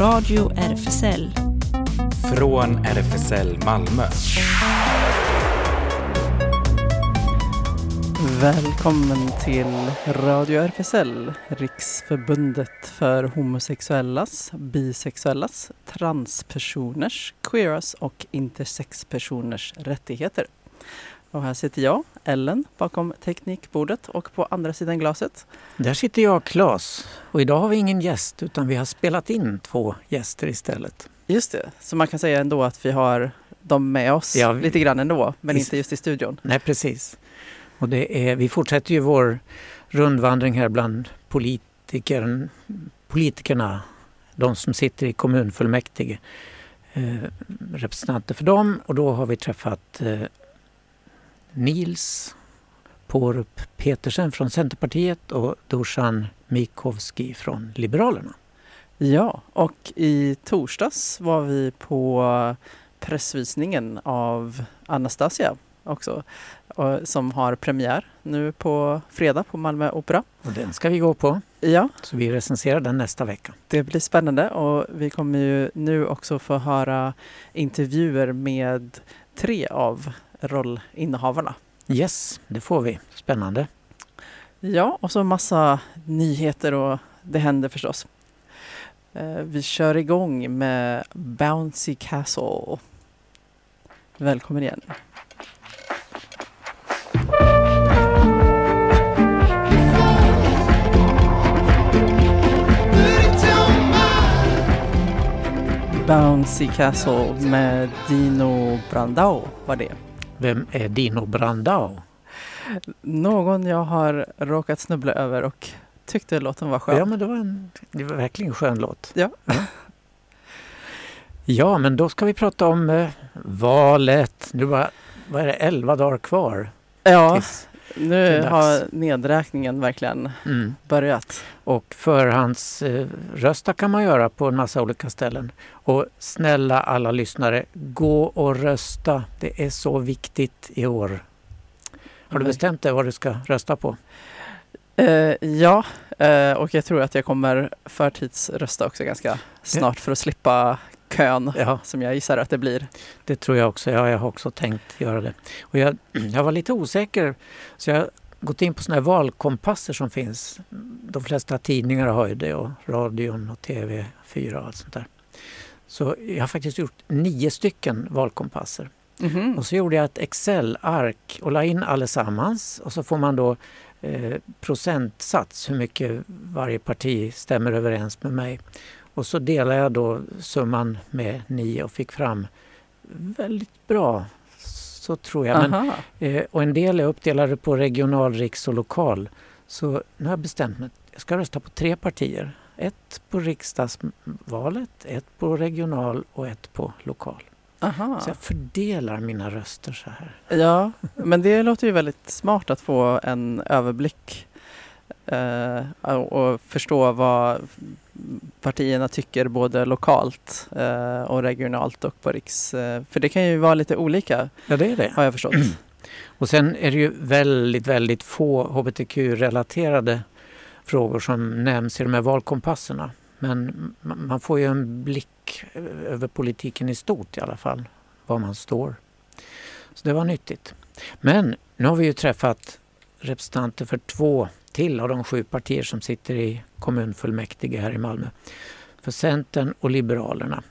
Radio RFSL. Från RFSL Malmö. Välkommen till Radio RFSL, Riksförbundet för homosexuellas, bisexuellas, transpersoners, queeras och intersexpersoners rättigheter. Och här sitter jag, Ellen, bakom teknikbordet och på andra sidan glaset. Där sitter jag, Claes. Och idag har vi ingen gäst utan vi har spelat in två gäster istället. Just det, så man kan säga ändå att vi har dem med oss Ja, lite grann ändå, men inte just i studion. Nej, precis. Och det är, vi fortsätter ju vår rundvandring här bland politiker, politikerna, de som sitter i kommunfullmäktige, eh, representanter för dem. Och då har vi träffat eh, Nils Porup Petersen från Centerpartiet och Dusan Mikovski från Liberalerna. Ja, och i torsdags var vi på pressvisningen av Anastasia också, som har premiär nu på fredag på Malmö Opera. Och den ska vi gå på, Ja, så vi recenserar den nästa vecka. det blir spännande och vi kommer ju nu också få höra intervjuer med tre av rollinnehavarna. Yes, det får vi. Spännande. Ja, och så massa nyheter och det händer förstås. Eh, Vi kör igång med Bouncy Castle. Välkommen igen. Bouncy Castle med Dino Brandao var det. Vem är Dino Brandao? Någon jag har råkat snubbla över och tyckte låten var skön. Ja, men det var, en, det var verkligen en skön låt. Ja. Ja, men då ska vi prata om eh, valet. Nu var, vad är det, 11 dagar kvar. Ja, Tills, nu har nedräkningen verkligen mm. börjat. Och förhandsrösta kan man göra på en massa olika ställen. Och snälla alla lyssnare, gå och rösta. Det är så viktigt i år. Har du Verkligen. bestämt dig vad du ska rösta på? Eh, ja, eh, och jag tror att jag kommer förtidsrösta också ganska snart för att slippa kön Ja, som jag gissar att det blir. Det tror jag också. Ja, jag har också tänkt göra det. Och jag, jag var lite osäker så jag har gått in på sådana här valkompasser som finns. De flesta tidningar har ju det och radion och TV4 och allt sånt där. Så jag har faktiskt gjort nio stycken valkompasser. Mhm. Och så gjorde jag ett Excel-ark och la in allesammans och så får man då eh, procentsats hur mycket varje parti stämmer överens med mig. Och så delade jag då summan med nio och fick fram väldigt bra, så tror jag. Men, eh, och en del är uppdelade på regional, riks och lokal. Så nu har jag bestämt mig. Jag ska rösta på tre partier. Ett på riksdagsvalet, ett på regional och ett på lokal. Aha. Så jag fördelar mina röster så här. Ja, men det låter ju väldigt smart att få en överblick eh, och förstå vad partierna tycker både lokalt eh, och regionalt och på riks. Eh, för det kan ju vara lite olika Ja, det är det. har jag förstått. Och sen är det ju väldigt, väldigt få hbtq-relaterade frågor som nämns i de här valkompasserna. Men ma- man får ju en blick över politiken i stort i alla fall, var man står. Så det var nyttigt. Men nu har vi ju träffat representanter för två till av de sju partier som sitter i kommunfullmäktige här i Malmö. För Centern och Liberalerna.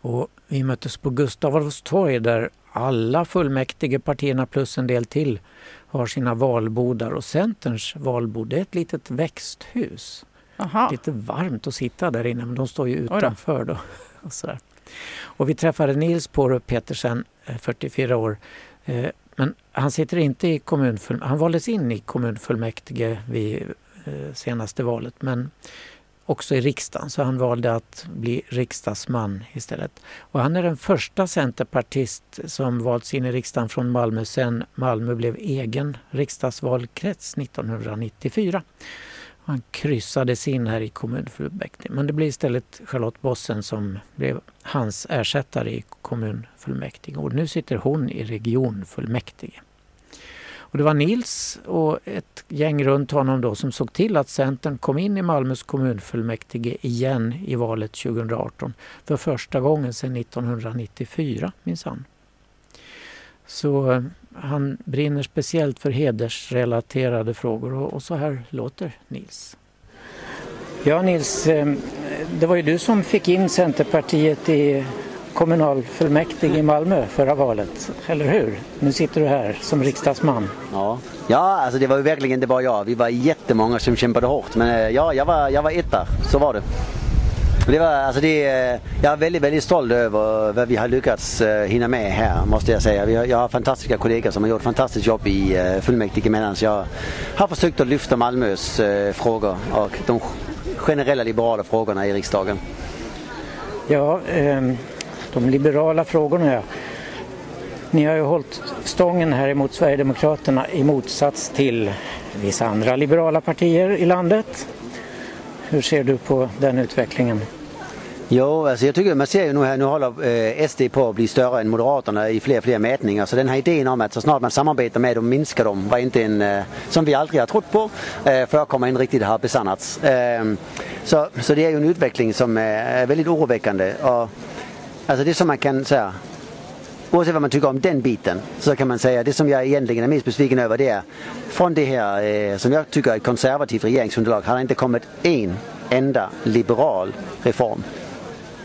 Och vi möttes på Gustav Adolfs torg där alla fullmäktigepartierna plus en del till har sina valbodar och Centerns valbord det är ett litet växthus. Aha. Lite varmt att sitta där inne men de står ju utanför då. Och, sådär. och vi träffade Nils Porup Petersen, eh, 44 år. Eh, Men han sitter inte i kommunfullmäktige. Han valdes in i kommunfullmäktige vid eh, Eh, senaste valet men också i riksdagen så han valde att bli riksdagsman istället. Och han är den första centerpartist som valts in i riksdagen från Malmö sedan Malmö blev egen riksdagsvalkrets 1994. Han kryssades in här i kommunfullmäktige. Men det blev istället Charlotte Bossen som blev hans ersättare i kommunfullmäktige. Och nu sitter hon i regionfullmäktige. Och det var Nils och ett gäng runt honom då som såg till att Centern kom in i Malmös kommunfullmäktige igen i valet 2018 för första gången sedan 1994 minsann. Så eh, han brinner speciellt för hedersrelaterade frågor och, så här låter Nils. Ja Nils, eh, det var ju du som fick in Centerpartiet i kommunalfullmäktige i Malmö förra valet, eller hur? Nu sitter du här som riksdagsman. Ja, ja alltså det var ju verkligen inte bara jag. Vi var jättemånga som kämpade hårt. Men eh, ja, jag var, jag var etta, så var det. Det var, alltså det, jag är väldigt, väldigt stolt över vad vi har lyckats eh, hinna med här måste jag säga. Vi har, jag har fantastiska kollegor som har gjort fantastiskt jobb i fullmäktige medan jag har försökt att lyfta Malmös frågor och de generella liberala frågorna i riksdagen. Ja, um de liberala frågorna. Ja. Ni har ju hållit stången här emot Sverigedemokraterna i motsats till vissa andra liberala partier i landet. Hur ser du på den utvecklingen? Jo, alltså jag tycker man ser ju nu här, nu håller eh, SD på att bli större än Moderaterna i fler och fler mätningar. Så den här idén om att så snart man samarbetar med dem minskar dem var inte en, eh, som vi aldrig har trott på, eh, förekommer riktigt har besannats. Ehm, så, så det är ju en utveckling som eh, är väldigt oroväckande. Och Alltså det som man kan säga, oavsett vad man tycker om den biten, så kan man säga det som jag egentligen är mest besviken över det är från det här eh, som jag tycker är ett konservativt regeringsunderlag har det inte kommit en enda liberal reform.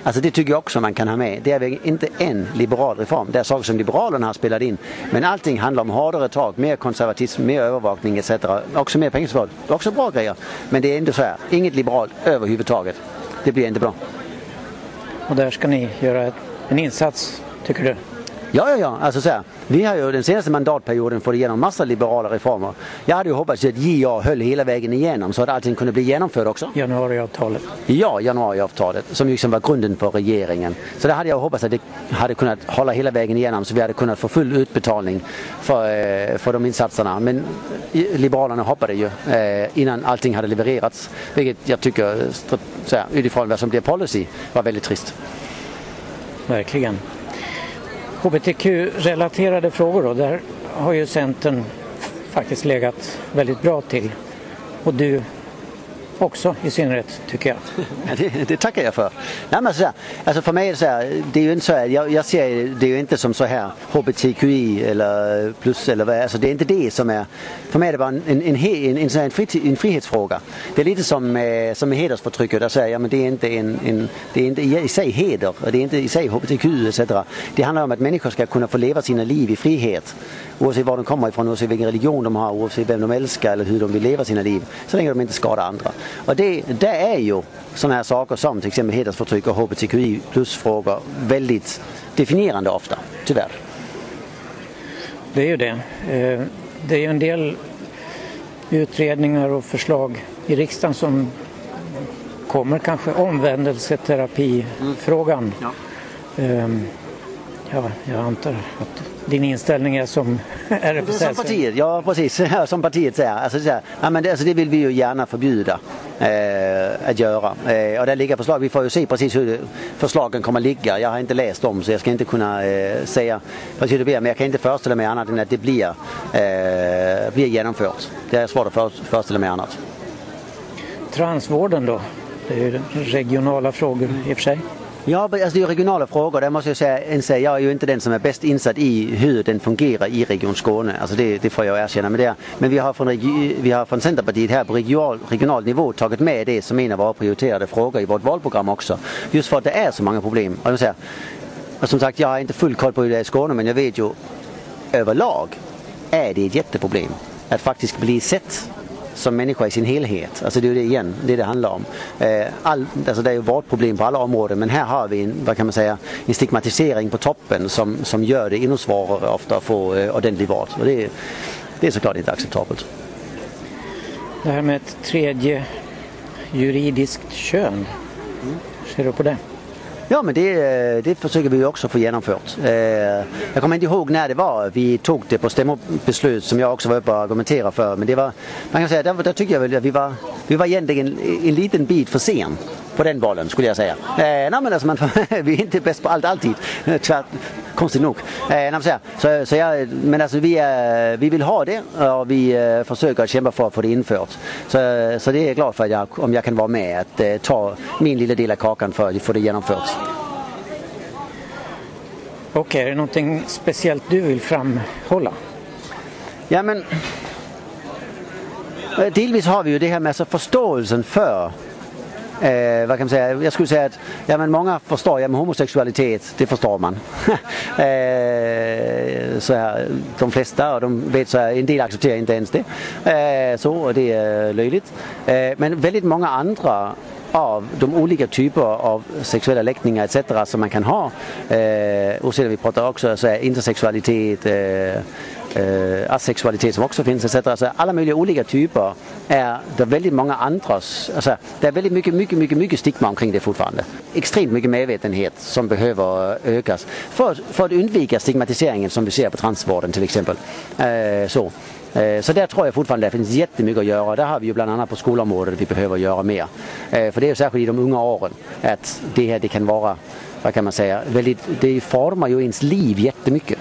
Alltså det tycker jag också man kan ha med. Det är inte en liberal reform. Det är saker som Liberalerna har spelat in. Men allting handlar om hårdare tag, mer konservatism, mer övervakning etc. Också mer pengar. Också bra grejer. Men det är inte så här. Inget liberalt överhuvudtaget. Det blir inte bra. Och där ska ni göra en insats, tycker du? Ja, ja, ja. Alltså så här, vi har ju den senaste mandatperioden fått igenom massa liberala reformer. Jag hade ju hoppats att JA höll hela vägen igenom så att allting kunde bli genomfört också. Januariavtalet? Ja, januariavtalet som liksom var grunden för regeringen. Så det hade jag hoppats att det hade kunnat hålla hela vägen igenom så vi hade kunnat få full utbetalning för, eh, för de insatserna. Men Liberalerna hoppade ju eh, innan allting hade levererats. Vilket jag tycker, så här, utifrån vad som blev policy, var väldigt trist. Verkligen. HBTQ-relaterade frågor då, där har ju Centern faktiskt legat väldigt bra till. Och du också i synnerhet tycker jag. Ja, det, det, tackar jag för. Nej, men så här, alltså för mig är det så här, det är ju inte så här, jag, jag ser det ju inte som så här HBTQI eller plus eller vad, alltså det är inte det som är, för mig är det bara en, en, en, en, en, en, en frihetsfråga. Det är lite som, eh, som med hedersförtrycket, där säger ja, men det är inte, en, en, det är inte i sig heder, och det är inte i sig HBTQ etc. Det handlar om att människor ska kunna få leva sina liv i frihet. Oavsett var de kommer ifrån, oavsett vilken religion de har, oavsett vem de älskar eller hur de vill leva sina liv. Så länge de inte skadar andra. Och det, det är ju sådana här saker som till exempel hedersförtryck och hbtqi plus-frågor väldigt definierande ofta, tyvärr. Det är ju det. Øh, det är ju en del utredningar och förslag i riksdagen som kommer kanske omvändelseterapifrågan. Mm. Ja. Ehm, ja, jag antar att din inställning är som RFSL? Som partiet, ja precis. som partiet säger. Alltså, så här, ja, men det, alltså, det vill vi ju gärna förbjuda eh, att göra. Eh, och det ligger förslag. Vi får ju se precis hur förslagen kommer att ligga. Jag har inte läst dem så jag ska inte kunna eh, säga precis hur det blir. Men jag kan inte föreställa mig annat än att det blir, eh, blir genomfört. Det är svårt att för, föreställa mig annat. Transvården då? Det är ju regionala frågor i och för sig. Ja, alltså det är regionala frågor. Där måste jag säga, jag är ju inte den som är bäst insatt i hur den fungerar i Region Skåne. Alltså det, det får jag erkänna. Men, det, men vi, har från, vi har från Centerpartiet här på regional, regional nivå tagit med det som en av våra prioriterade frågor i vårt valprogram också. Just för att det är så många problem. Och, säga, och som sagt, jag har inte full koll på hur det är i Skåne men jag vet ju överlag är det ett jätteproblem att faktiskt bli sett som människa i sin helhet. Alltså det är det igen, det det handlar om. Eh, all, alltså det är ju vårdproblem på alla områden men här har vi en, vad kan man säga, en stigmatisering på toppen som, som gör det ännu svårare ofta att få eh, ordentlig vård. Och det, det är såklart inte acceptabelt. Det här med ett tredje juridiskt kön, mm. ser du på det? Ja men det, eh, det försöker vi också få genomfört. Eh, jag kommer inte ihåg när det var vi tog det på stämmobeslut som jag också var uppe och argumenterade för. Men det var, man kan säga, där, där tycker jag väl att vi var, vi var egentligen en liten bit för sen på den bollen skulle jag säga. Eh, nej, men alltså, man, vi är inte bäst på allt alltid. Tvärt, konstigt nog. Eh, så, så, så jag, men alltså vi, är, vi vill ha det och vi eh, försöker kämpa för att få det infört. Så, så det är jag glad för jag, om jag kan vara med att eh, ta min lilla del av kakan för att få det genomfört. Och är det någonting speciellt du vill framhålla? Ja men eh, delvis har vi ju det här med alltså förståelsen för Eh, vad kan man säga? Jag skulle säga att ja, men många förstår, ja, men homosexualitet, det förstår man. eh, så här, de flesta, och de vet så här, en del accepterar inte ens det. Eh, så, och det är löjligt. Eh, men väldigt många andra av de olika typer av sexuella läggningar etc. som man kan ha. Eh, och sedan vi pratar också så här, intersexualitet, eh, eh, asexualitet som också finns etc. Så alla möjliga olika typer är det väldigt många andras, alltså det är väldigt mycket, mycket, mycket, mycket stigma omkring det fortfarande. Extremt mycket medvetenhet som behöver ökas för, för att undvika stigmatiseringen som vi ser på transvården till exempel. Eh, så. Eh, så där tror jag fortfarande det finns jättemycket att göra. Där har vi ju bland annat på skolområdet vi behöver göra mer. Eh, för det är ju särskilt i de unga åren att det här det kan vara, vad kan man säga, väldigt, det formar ju ens liv jättemycket.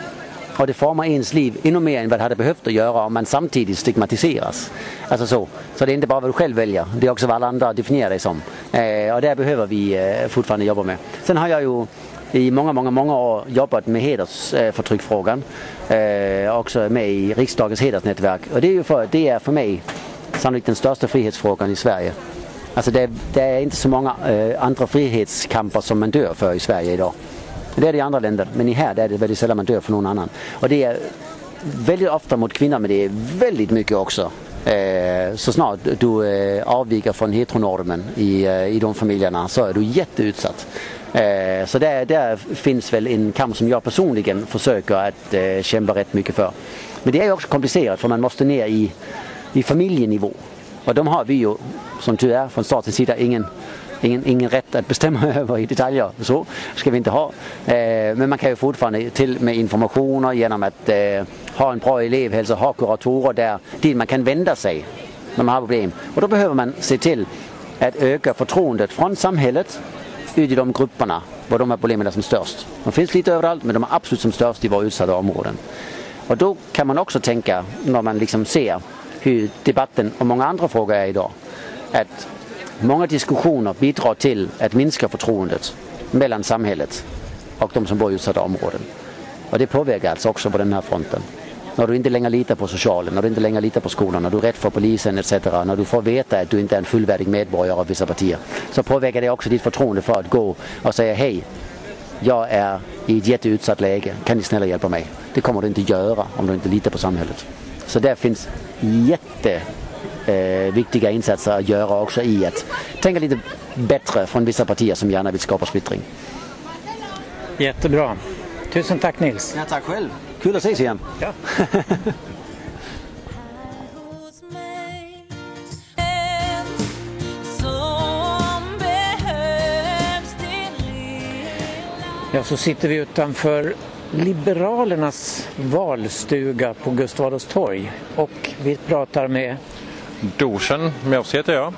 Och det formar ens liv ännu mer än vad det hade behövt att göra om man samtidigt stigmatiseras. Alltså så. Så det är inte bara vad du själv väljer, det är också vad alla andra definierar dig som. Eh, och det behöver vi eh, fortfarande jobba med. Sen har jag ju i många, många, många år jobbat med hedersförtryckfrågan. Eh, också med i riksdagens hedersnätverk. Och det är ju för, det är för mig sannolikt den största frihetsfrågan i Sverige. Alltså det, det är inte så många eh, andra frihetskamper som man dör för i Sverige idag. Det är det i andra länder, men i här är det väldigt sällan man dör för någon annan. Och det är väldigt ofta mot kvinnor, men det är väldigt mycket också Eh, så snart du eh, avviker från heteronormen i, eh, i de familjerna så är du jätteutsatt. Eh, så där, där finns väl en kamp som jag personligen försöker att eh, kämpa rätt mycket för. Men det är också komplicerat för man måste ner i, i familjenivå. Och de har vi ju som tur är från statens sida ingen, ingen, ingen rätt att bestämma över i detaljer. Så ska vi inte ha. Eh, men man kan ju fortfarande till med informationer genom att eh, ha en bra elevhälsa, ha kuratorer där dit man kan vända sig när man har problem. Och då behöver man se till att öka förtroendet från samhället i de grupperna var de här problemen är som störst. De finns lite överallt men de är absolut som störst i våra utsatta områden. Och då kan man också tänka när man liksom ser hur debatten om många andra frågor är idag. Att många diskussioner bidrar till att minska förtroendet mellan samhället och de som bor i utsatta områden. Och det påverkar alltså också på den här fronten. När du inte längre litar på socialen, när du inte längre litar på skolan, när du är rädd för polisen etc. När du får veta att du inte är en fullvärdig medborgare av vissa partier. Så påverkar det också ditt förtroende för att gå och säga hej, jag är i ett jätteutsatt läge, kan ni snälla hjälpa mig? Det kommer du inte göra om du inte litar på samhället. Så där finns jätte eh, viktiga insatser att göra också i att tänka lite bättre från vissa partier som gärna vill skapa splittring. Jättebra. Tusen tack Nils. Ja, tack själv. Kul att ses igen. Ja. Ja, så sitter vi utanför Liberalernas valstuga på Gustav Adolfs torg och vi pratar med Dorsen Mjövs heter jag.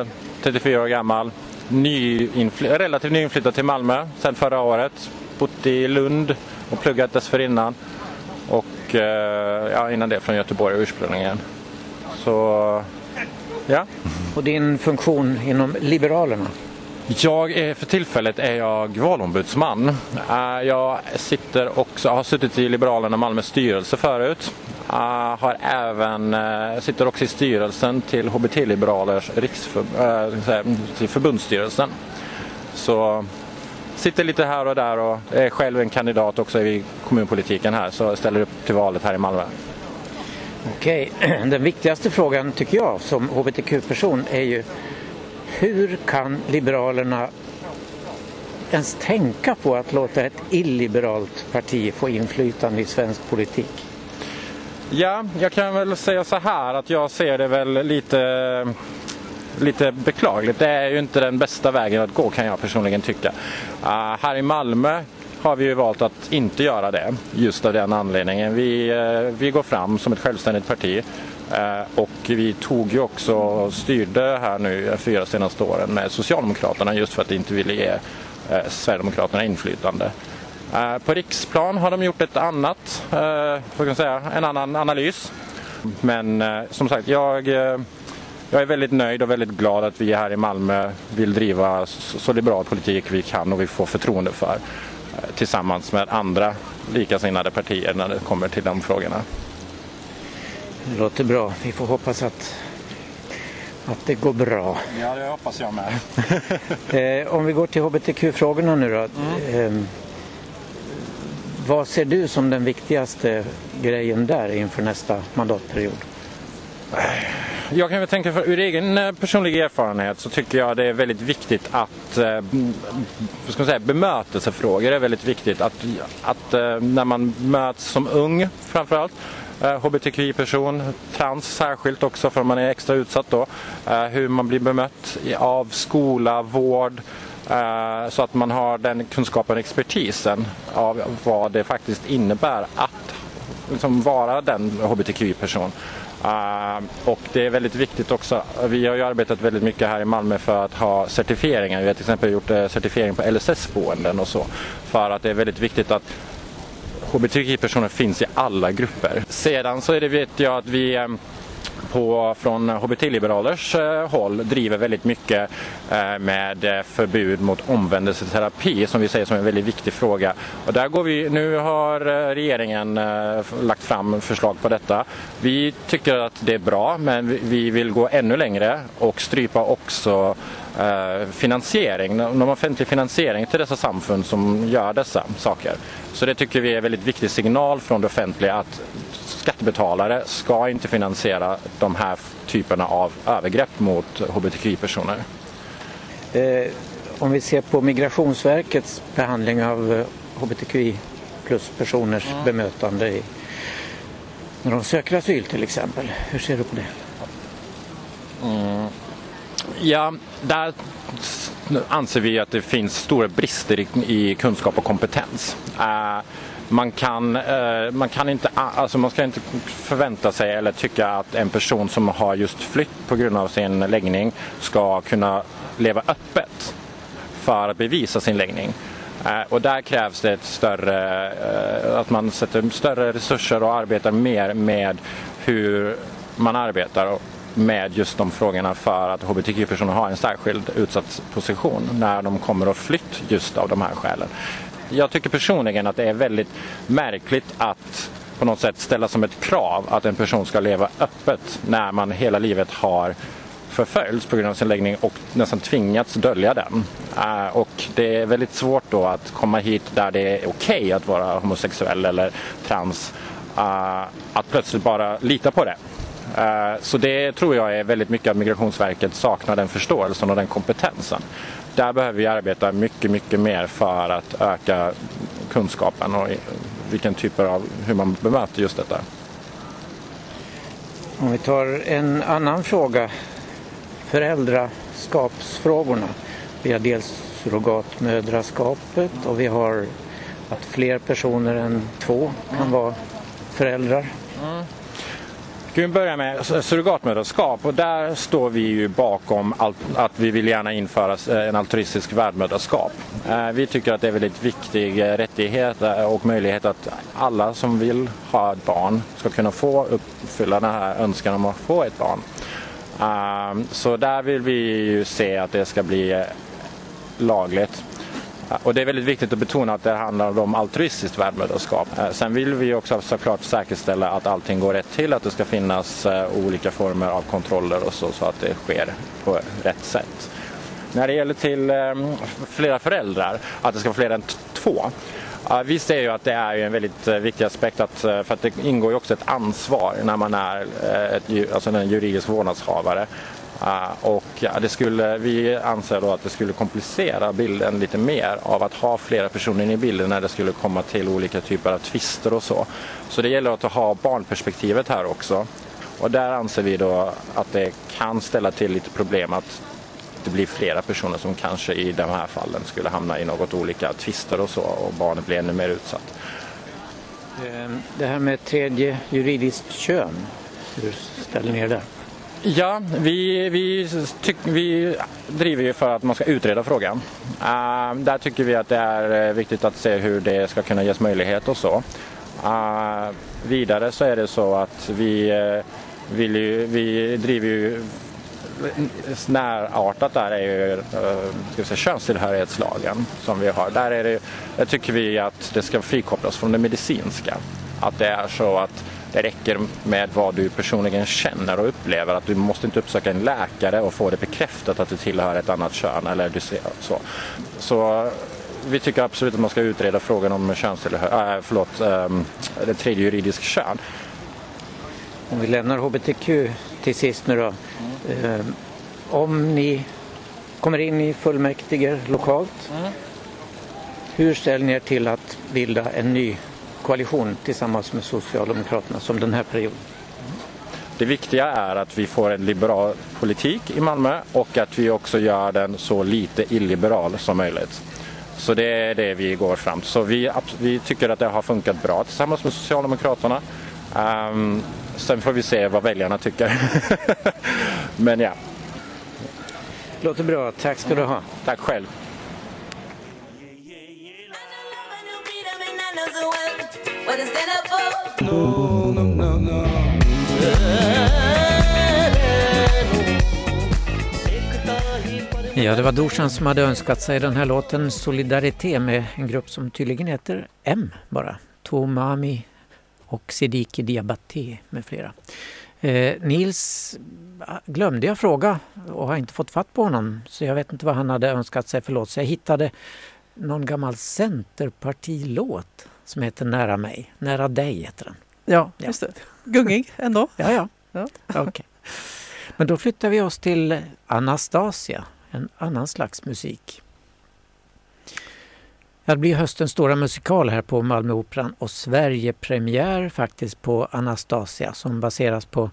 Uh, 34 år gammal. Nyinfly- relativt nyinflyttad till Malmö sedan förra året. Bott i Lund och pluggat dessförinnan. Och uh, ja, innan det från Göteborg ursprungligen. Så ja. Och din funktion inom Liberalerna? Jag är, för tillfället är jag valombudsman. Uh, jag sitter också, har suttit i Liberalerna Malmö styrelse förut. Uh, har även, sitter också i styrelsen till HBT-liberalers riksför, förbundsstyrelsen. Så sitter lite här och där och är själv en kandidat också i kommunpolitiken här så ställer upp till valet här i Malmö. Okej, den viktigaste frågan tycker jag som hbtq-person är ju hur kan Liberalerna ens tänka på att låta ett illiberalt parti få inflytande i svensk politik? Ja, jag kan väl säga så här att jag ser det väl lite, lite beklagligt. Det är ju inte den bästa vägen att gå kan jag personligen tycka. Uh, här i Malmö har vi ju valt att inte göra det just av den anledningen. Vi, uh, vi går fram som ett självständigt parti uh, och vi tog ju också och styrde här nu fyra senaste åren med Socialdemokraterna just för att inte ville ge eh, Sverigedemokraterna inflytande. På riksplan har de gjort ett annat, kan säga, en annan analys. Men som sagt, jag, jag är väldigt nöjd och väldigt glad att vi här i Malmö vill driva så liberal politik vi kan och vi får förtroende för tillsammans med andra likasinnade partier när det kommer till de frågorna. Det låter bra. Vi får hoppas att, att det går bra. Ja, det hoppas jag med. eh, om vi går till hbtq-frågorna nu då. Mm. Eh, vad ser du som den viktigaste grejen där inför nästa mandatperiod? Jag kan väl tänka för ur egen eh, personlig erfarenhet så tycker jag det är väldigt viktigt att eh, ska man säga, bemötelsefrågor är väldigt viktigt. Att, att eh, när man möts som ung framförallt eh, hbtqi-person, trans särskilt också för man är extra utsatt då. Eh, hur man blir bemött av skola, vård, så att man har den kunskapen och expertisen av vad det faktiskt innebär att liksom vara den hbtqi-person. Ehm, och det är väldigt viktigt också. Vi har ju arbetat väldigt mycket här i Malmö för att ha certifieringar. Vi har till exempel gjort eh, certifiering på LSS-boenden och så. För att det är väldigt viktigt att hbtqi-personer finns i alla grupper. Sedan så är det vet jag att vi ehm, på, från HBT-liberalers eh, håll driver väldigt mycket eh, med eh, förbud mot omvändelseterapi som vi säger som en väldigt viktig fråga. Och där går vi, nu har eh, regeringen eh, lagt fram förslag på detta. Vi tycker att det är bra men vi vill gå ännu längre och strypa också finansiering, någon offentlig finansiering till dessa samfund som gör dessa saker. Så det tycker vi är en väldigt viktig signal från det offentliga att skattebetalare ska inte finansiera de här typerna av övergrepp mot hbtqi-personer. Eh, om vi ser på Migrationsverkets behandling av hbtqi plus-personers mm. bemötande i, när de söker asyl till exempel. Hur ser du på det? Mm. Ja, där anser vi att det finns stora brister i, i kunskap och kompetens. Uh, man kan, eh, man kan inte, alltså man ska inte förvänta sig eller tycka att en person som har just flytt på grund av sin läggning ska kunna leva öppet för att bevisa sin läggning. Eh, och där krävs det ett större, eh, att man sätter större resurser och arbetar mer med hur man arbetar med just de frågorna för att hbtq-personer har en särskild utsatt position när de kommer och flytt just av de här skälen jag tycker personligen att det är väldigt märkligt att på något sätt ställa som ett krav att en person ska leva öppet när man hela livet har förföljts på grund av sin läggning och nästan tvingats dölja den. Uh, och det är väldigt svårt då att komma hit där det är okej okay att vara homosexuell eller trans. Uh, att plötsligt bara lita på det. Uh, så det tror jag är väldigt mycket att Migrationsverket saknar den förståelsen och den kompetensen där behöver vi arbeta mycket, mycket mer för att öka kunskapen och vilken typ av, hur man bemöter just detta. Om vi tar en annan fråga, föräldraskapsfrågorna. Vi har dels surrogatmödraskapet och vi har att fler personer än två kan vara föräldrar. Ska vi börja med surrogatmödraskap och där står vi ju bakom att vi vill gärna införa eh, en altruistisk värdmödraskap. Eh, vi tycker att det är en väldigt viktig eh, rättighet och möjlighet att alla som vill ha ett barn ska kunna få uppfylla den här önskan om att få ett barn. Så där vill vi ju se att det ska bli lagligt. Och det är väldigt viktigt att betona att det handlar om altruistiskt värdmödraskap. Eh, sen vill vi också såklart säkerställa att allting går rätt till, att det ska finnas eh, olika former av kontroller och så, så att det sker på rätt sätt. När det gäller till ehm, flera föräldrar, att det ska vara fler än två, vi ser ju att det är en väldigt eh, viktig aspekt att, eh, för att det ingår ju också ett ansvar när man är eh, ett, alltså en juridisk vårdnadshavare ah, och det skulle, vi anser då att det skulle komplicera bilden lite mer av att ha flera personer i bilden när det skulle komma till olika typer av tvister och så. Så det gäller att ha barnperspektivet här också. Och där anser vi då att det kan ställa till lite problem att det blir flera personer som kanske i de här fallen skulle hamna i något olika tvister och så och barnet blir ännu mer utsatt. Ehm, det här med tredje juridiskt kön Hur ställer ni er där? Ja, vi, vi, tyck, vi driver ju för att man ska utreda frågan. Uh, där tycker vi att det är eh, viktigt att se hur det ska kunna ges möjlighet och så. Uh, vidare så är det så att vi, uh, vill ju, vi driver ju närartat där är ju eh, ska vi säga, könstillhörighetslagen som vi har. Där, är det, där tycker vi att det ska frikopplas från det medicinska. Att det är så att det räcker med vad du personligen känner och upplever. Att du måste inte uppsöka en läkare och få det bekräftat att du tillhör ett annat kön. Eller du ser, så. så eh, vi tycker absolut att man ska utreda frågan om könstillhör, äh, förlåt, ehm, äh, det tredje juridisk kön. Om vi lämnar hbtq till sist nu då. Mm. Eh, om ni kommer in i fullmäktige lokalt, mm. hur ställer ni er till att bilda en ny koalition tillsammans med Socialdemokraterna som den här perioden. Det viktiga är att vi får en liberal politik i Malmö och att vi också gör den så lite illiberal som möjligt. Så det är det vi går fram till. Så vi, vi tycker att det har funkat bra tillsammans med Socialdemokraterna. Um, sen får vi se vad väljarna tycker. Men ja. Låter bra. Tack ska du ha. Tack själv. Ja, det var Dorsan som hade önskat sig den här låten Solidaritet med en grupp som tydligen heter M bara. Tomami och Sidiki Diabaté med flera. Eh, Nils glömde jag fråga och har inte fått fatt på honom så jag vet inte vad han hade önskat sig för låt. Så jag hittade någon gammal Centerpartilåt som heter Nära mig. Nära dig heter den. Ja, just det. Gungig ändå. ja, ja. ja. Okay. Men då flyttar vi oss till Anastasia, en annan slags musik. Det blir höstens stora musikal här på Malmöoperan och Sverigepremiär faktiskt på Anastasia som baseras på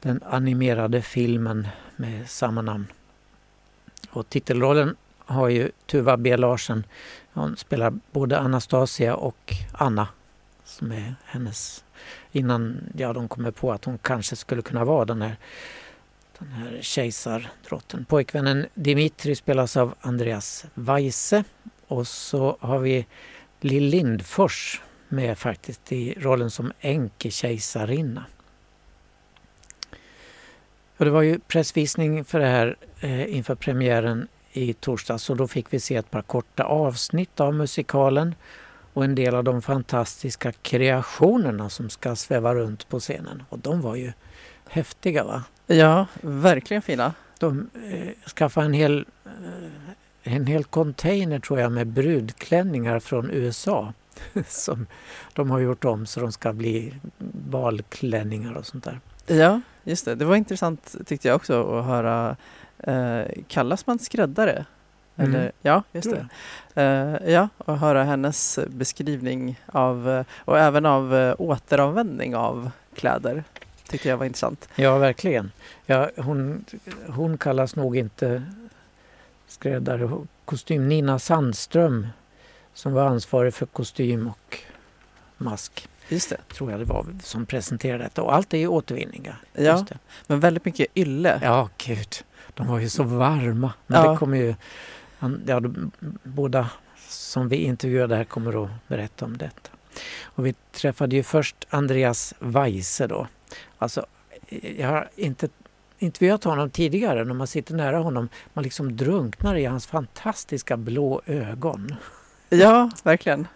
den animerade filmen med samma namn. Och titelrollen har ju Tuva B Larsen. Hon spelar både Anastasia och Anna som är hennes innan ja, de kommer på att hon kanske skulle kunna vara den här, den här kejsardrotten. Pojkvännen Dimitri spelas av Andreas Weise och så har vi Lill Lindfors med faktiskt i rollen som änkekejsarinna. Och det var ju pressvisning för det här eh, inför premiären i torsdags och då fick vi se ett par korta avsnitt av musikalen och en del av de fantastiska kreationerna som ska sväva runt på scenen. Och de var ju häftiga va? Ja, verkligen fina. De eh, skaffade en hel, eh, en hel container tror jag med brudklänningar från USA som de har gjort om så de ska bli balklänningar och sånt där. Ja, just det. Det var intressant tyckte jag också att höra. Eh, kallas man skräddare? Eller, mm. Ja, just det. Uh, ja, och höra hennes beskrivning av, uh, och även av uh, återanvändning av kläder tyckte jag var intressant. Ja, verkligen. Ja, hon, hon kallas nog inte skräddare kostym. Nina Sandström som var ansvarig för kostym och mask. Just det. Tror jag det var som presenterade detta. Och allt är ju återvinning. Ja, men väldigt mycket ylle. Ja, gud. De var ju så varma. Men ja. det kommer ju ja, de, båda som vi intervjuade här kommer att berätta om detta. Och vi träffade ju först Andreas Weise då. Alltså, jag har inte intervjuat honom tidigare. När man sitter nära honom, man liksom drunknar i hans fantastiska blå ögon. Ja, verkligen.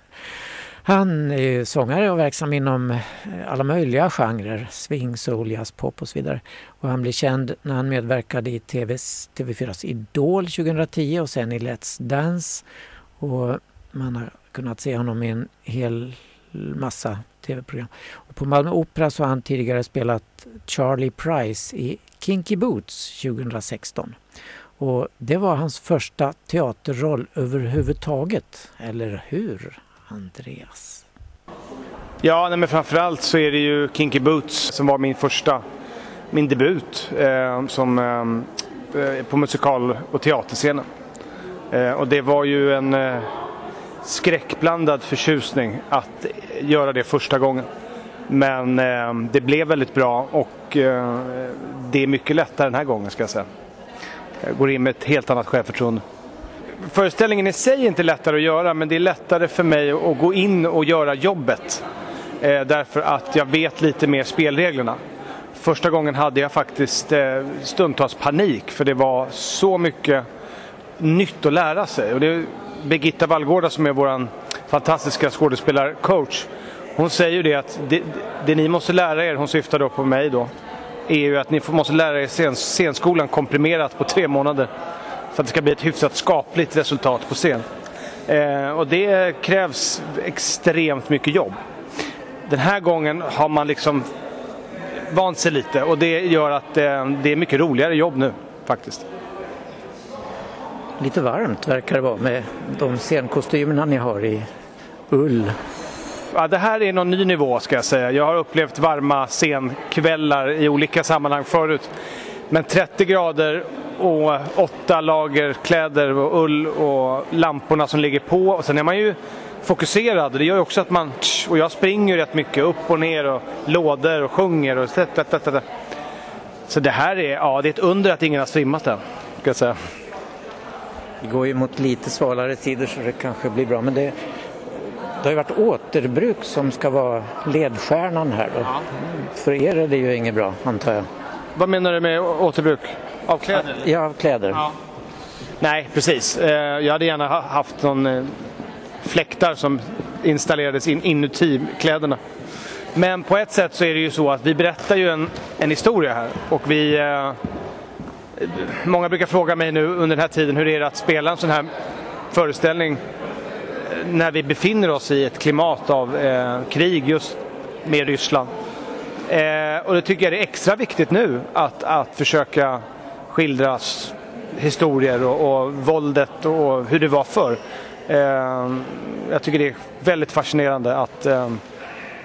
Han är sångare och verksam inom eh, alla möjliga genrer, swing, soul, jazz, pop och så vidare. Och han blev känd när han medverkade i TVs, TV4s Idol 2010 och sen i Let's Dance. Och man har kunnat se honom i en hel massa TV-program. Och på Malmö Opera så har han tidigare spelat Charlie Price i Kinky Boots 2016. Och det var hans första teaterroll överhuvudtaget, eller hur? Andreas? Ja, nej, men framförallt så är det ju Kinky Boots som var min första, min debut eh, som, eh, eh på musikal och teaterscenen. Eh, och det var ju en eh, skräckblandad förtjusning att göra det första gången. Men eh, det blev väldigt bra och eh, det är mycket lättare den här gången ska jag säga. Jag går in med ett helt annat självförtroende. Föreställningen i sig är inte lättare att göra men det är lättare för mig att gå in och göra jobbet. Eh, därför att jag vet lite mer spelreglerna. Första gången hade jag faktiskt eh, stundtals panik för det var så mycket nytt att lära sig. Och det Birgitta Vallgårda som är vår fantastiska skådespelarcoach. Hon säger ju det att det, det, ni måste lära er, hon syftar då på mig då, är ju att ni måste lära er scen, scenskolan komprimerat på tre månader. För att det ska bli ett hyfsat skapligt resultat på scen. Eh, och det krävs extremt mycket jobb. Den här gången har man liksom vant sig lite och det gör att eh, det är mycket roligare jobb nu faktiskt. Lite varmt verkar det vara med de scenkostymerna ni har i ull. Ja, det här är någon ny nivå ska jag säga. Jag har upplevt varma scenkvällar i olika sammanhang förut. Men 30 grader och åtta lager kläder och ull och lamporna som ligger på. Och sen är man ju fokuserad. Det gör ju också att man... Och jag springer rätt mycket upp och ner och lådor och sjunger och så, så det här är, ja, det är ett under att ingen har svimmat än. Ska jag säga. Vi går ju mot lite svalare tider så det kanske blir bra. Men det, det har ju varit återbruk som ska vara ledstjärnan här då. Ja. För er är det ju inget bra antar jag. Vad menar du med återbruk? Av kläder? Ja, av kläder. Ja. Nej, precis. Eh, jag hade gärna haft någon eh, fläktar som installerades in, inuti kläderna. Men på ett sätt så är det ju så att vi berättar ju en, en historia här och vi eh, Många brukar fråga mig nu under den här tiden hur det är att spela en sån här föreställning eh, när vi befinner oss i ett klimat av eh, krig just med Ryssland. Eh, och det tycker jag är extra viktigt nu att, att försöka skildra historier och, och våldet och hur det var förr. Eh, jag tycker det är väldigt fascinerande att eh,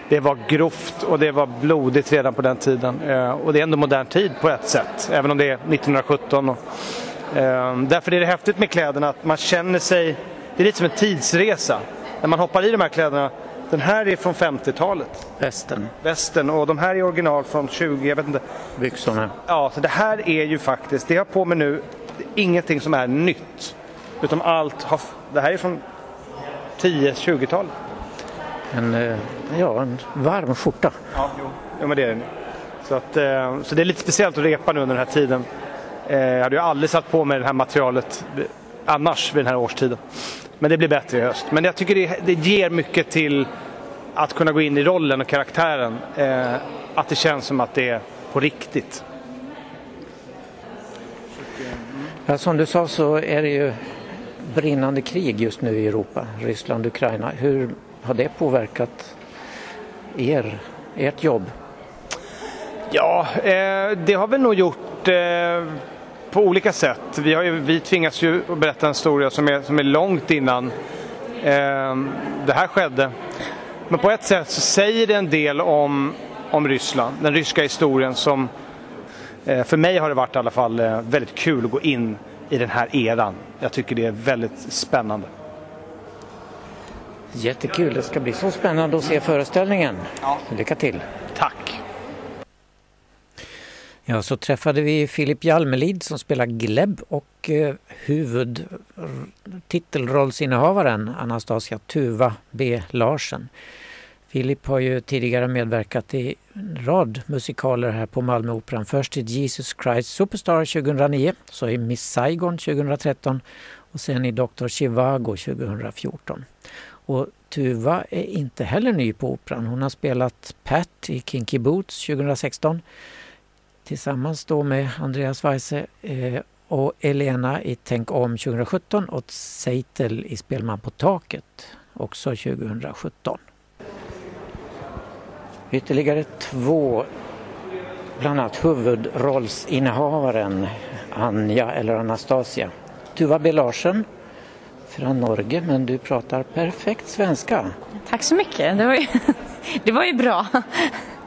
det var grovt och det var blodigt redan på den tiden. Eh, och det är ändå modern tid på ett sätt, även om det är 1917. Och, eh, därför är det häftigt med kläderna att man känner sig, det är lite som en tidsresa. När man hoppar i de här kläderna, den här är från 50-talet. Västen. Västen och de här är original från 20, jag vet inte. Byxorna. Ja, så det här är ju faktiskt, det jag har på mig nu, ingenting som är nytt. Utan allt har, det här är från 10-20-talet. En, eh, ja, en varm skjorta. Ja, jo. jo men det är det. Så, att, eh, så det är lite speciellt att repa nu under den här tiden. Eh, jag hade ju aldrig satt på mig det här materialet annars vid den här årstiden. Men det blir bättre i höst. Men jag tycker det, det ger mycket till att kunna gå in i rollen och karaktären. Att det känns som att det är på riktigt. Ja, som du sa så är det ju brinnande krig just nu i Europa, Ryssland, Ukraina. Hur har det påverkat er, ert jobb? Ja, eh, det har vi nog gjort eh, på olika sätt. Vi, har ju, vi tvingas ju att berätta en historia som är, som är långt innan eh, det här skedde. Men på ett sätt så säger det en del om, om Ryssland, den ryska historien som eh, för mig har det varit i alla fall eh, väldigt kul att gå in i den här eran. Jag tycker det är väldigt spännande. Jättekul, det ska bli så spännande att se föreställningen. Ja. Lycka till! Tack! Ja, så träffade vi Filip Jalmelid som spelar Gleb och eh, huvudtitelrollsinnehavaren Anastasia Tuva B Larsen. Filip har ju tidigare medverkat i en rad musikaler här på Malmöoperan. Först i Jesus Christ Superstar 2009, så i Miss Saigon 2013 och sen i Dr. Chivago 2014. Och Tuva är inte heller ny på Operan. Hon har spelat Pat i Kinky Boots 2016 tillsammans då med Andreas Weise eh, och Elena i Tänk om 2017 och Seitel i Spelman på taket också 2017. Ytterligare två, bland annat huvudrollsinnehavaren Anja eller Anastasia. Tuva B Larsen från Norge men du pratar perfekt svenska. Tack så mycket. Det var ju, det var ju bra.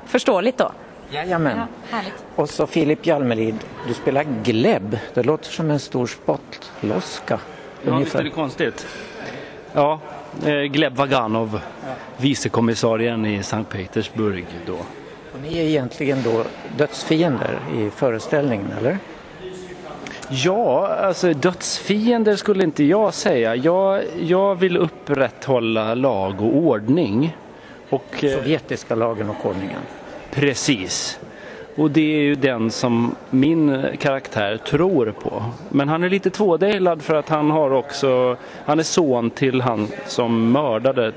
Förståeligt då. Jajamän. Ja, härligt. Och så Filip Jalmelid, du spelar Gleb. Det låter som en stor spottloska. Ja, visst är det konstigt. Ja, eh, Gleb Vaganov, vicekommissarien i Sankt Petersburg då. Och ni är egentligen då dödsfiender i föreställningen, eller? Ja, alltså dödsfiender skulle inte jag säga. Jag, jag vill upprätthålla lag och ordning. Och, eh, Sovjetiska lagen och ordningen. Precis. Och det är ju den som min karaktär tror på. Men han är lite tvådelad för att han har också, han är son till han som mördade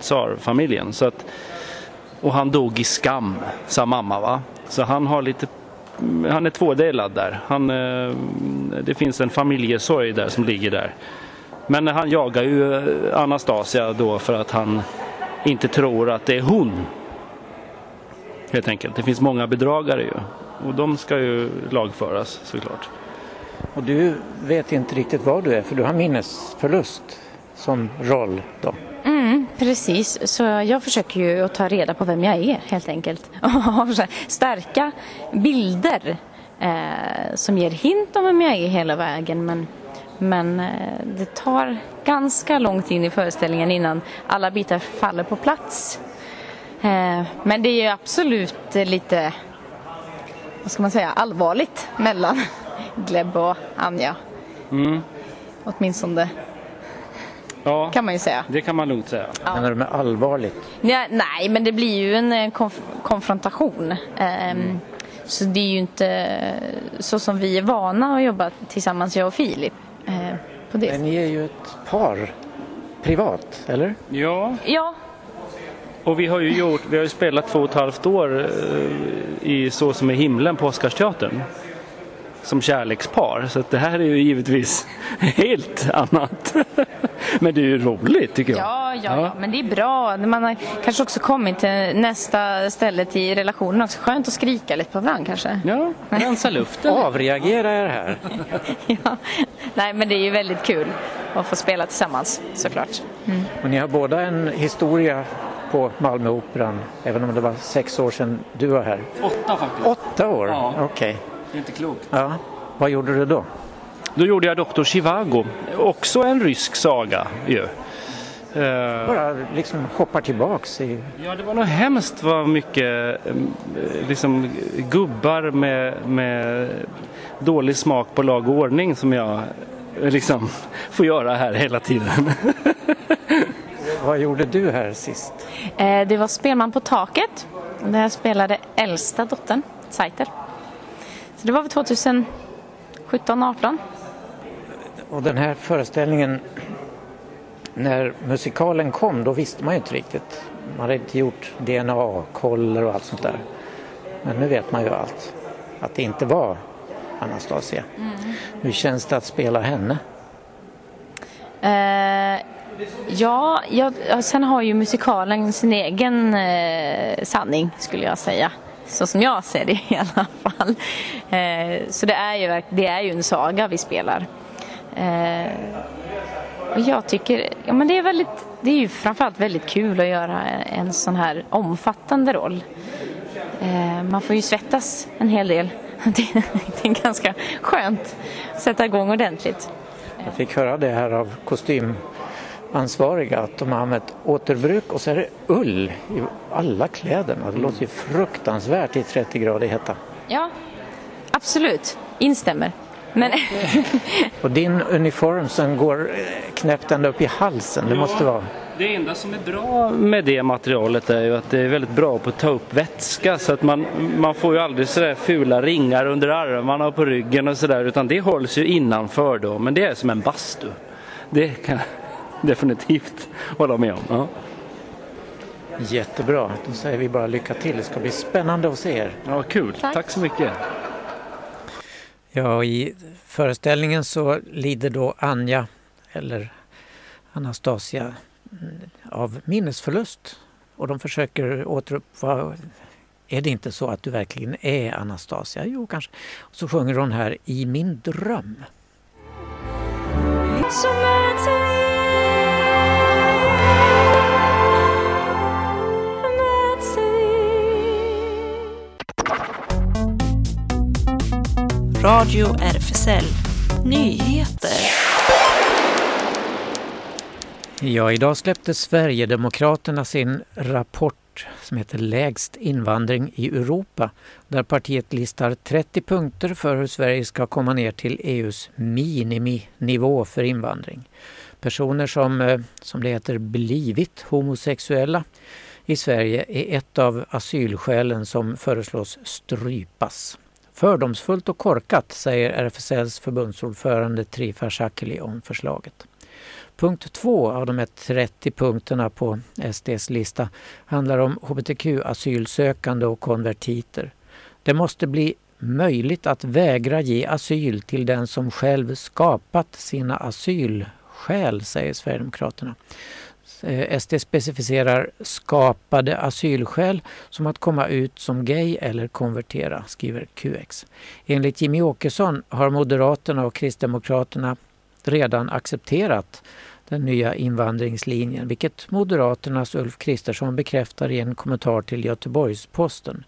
tsarfamiljen. Så att, och han dog i skam, sa mamma va. Så han har lite, han är tvådelad där. Han, eh, det finns en familjesorg där som ligger där. Men han jagar ju eh, Anastasia då för att han inte tror att det är hon helt enkelt. Det finns många bedragare ju och de ska ju lagföras såklart. Och du vet inte riktigt vad du är för du har minnesförlust som roll då. Precis, så jag försöker ju att ta reda på vem jag är helt enkelt. Och starka bilder eh, som ger hint om vem jag är hela vägen. Men, men eh, det tar ganska långt in i föreställningen innan alla bitar faller på plats. Eh, men det är ju absolut lite, vad ska man säga, allvarligt mellan Gleb och Anja. Mm. Åtminstone Ja, kan man ju säga. det kan man lugnt säga. Menar du med allvarligt? Ja, nej, men det blir ju en eh, konf konfrontation. Ehm, Så det är ju inte eh, så som vi är vana att jobba tillsammans, jag och Filip. eh, på det. Men ni är ju ett par privat, eller? Ja, Ja, och vi har ju gjort, vi har ju spelat två och ett halvt år eh, i Så som är himlen på Oscarsteatern. Som kärlekspar, så att det här är ju givetvis helt annat. Men det är ju roligt tycker jag. ja, ja, ja, men det är bra. Man har kanske också kommit till nästa ställe i relationen också. Skönt att skrika lite på varandra kanske. Ja, rensa luften. Avreagerar jag här? Ja. Nej, men det är ju väldigt kul att få spela tillsammans såklart. Och ni har båda en historia på Malmöoperan, även om det var sex år sedan du var här. Åtta faktiskt. Åtta år? Ja. Okej. Det är inte klokt. Ja. Vad gjorde du då? Då gjorde jag Doktor Chivago, också en rysk saga ju. Eh, Bara liksom hoppar tillbaks i... Ja, det var nog hemskt vad mycket eh, liksom, gubbar med, med dålig smak på lag och ordning som jag liksom får göra här hela tiden. Vad gjorde du här sist? Eh, Det var Spelman på taket där jag spelade äldsta dottern, Saiter. Så det var väl 2017, 18. Och den här föreställningen, när musikalen kom, då visste man ju inte riktigt. Man hade inte gjort DNA-koller och allt sånt där. Men nu vet man ju allt. Att det inte var Anastasia. Hur känns det att spela henne? Eh, ja, jag, ja, sen har ju musikalen sin egen eh, sanning skulle jag säga. Så som jag ser det i alla fall. Eh, så det är, ju, det är ju en saga vi spelar. Eh, och jag tycker, ja men det är väldigt, det är ju framförallt väldigt kul att göra en sån här omfattande roll. Eh, man får ju svettas en hel del. Det, det är ganska skönt att sätta igång ordentligt. Jag fick höra det här av kostym kostymansvariga att de har använt återbruk och så är det ull i alla kläderna. Det låter ju fruktansvärt i 30 grader hetta. Ja, absolut. Instämmer. Men Och din uniform som går eh, knäppt ända upp i halsen, det måste vara... Det enda som är bra med det materialet är ju att det är väldigt bra på att ta upp vätska så att man, man får ju aldrig sådär fula ringar under armarna och på ryggen och sådär utan det hålls ju innanför då men det är som en bastu. Det kan definitivt hålla med om. Ja, Jättebra, då säger vi bara lycka till. Det ska bli spännande att se er. ja kul. Tack. Tack så mycket. Ja, i föreställningen så lider då Anja, eller Anastasia, av minnesförlust. Och de försöker återuppva... Är det inte så att du verkligen är Anastasia? Jo, kanske. Och så sjunger hon här I min dröm. Radio RFSL Nyheter. Ja, idag släppte Sverigedemokraterna sin rapport som heter Lägst invandring i Europa där partiet listar 30 punkter för hur Sverige ska komma ner till EUs miniminivå för invandring. Personer som, eh, som det heter, blivit homosexuella i Sverige är ett av asylskälen som föreslås strypas. Fördomsfullt och korkat, säger RFSLs förbundsordförande Trifa Shakili om förslaget. Punkt två av de här 30 punkterna på SDs lista handlar om hbtq-asylsökande och konvertiter. Det måste bli möjligt att vägra ge asyl till den som själv skapat sina asyl skäl, säger Sverigedemokraterna. Eh, SD specificerar skapade asylskäl som att komma ut som gay eller konvertera, skriver QX. Enligt Jimmy Åkesson har Moderaterna och Kristdemokraterna redan accepterat den nya invandringslinjen, vilket Moderaternas Ulf Kristersson bekräftar i en kommentar till Göteborgs-Posten.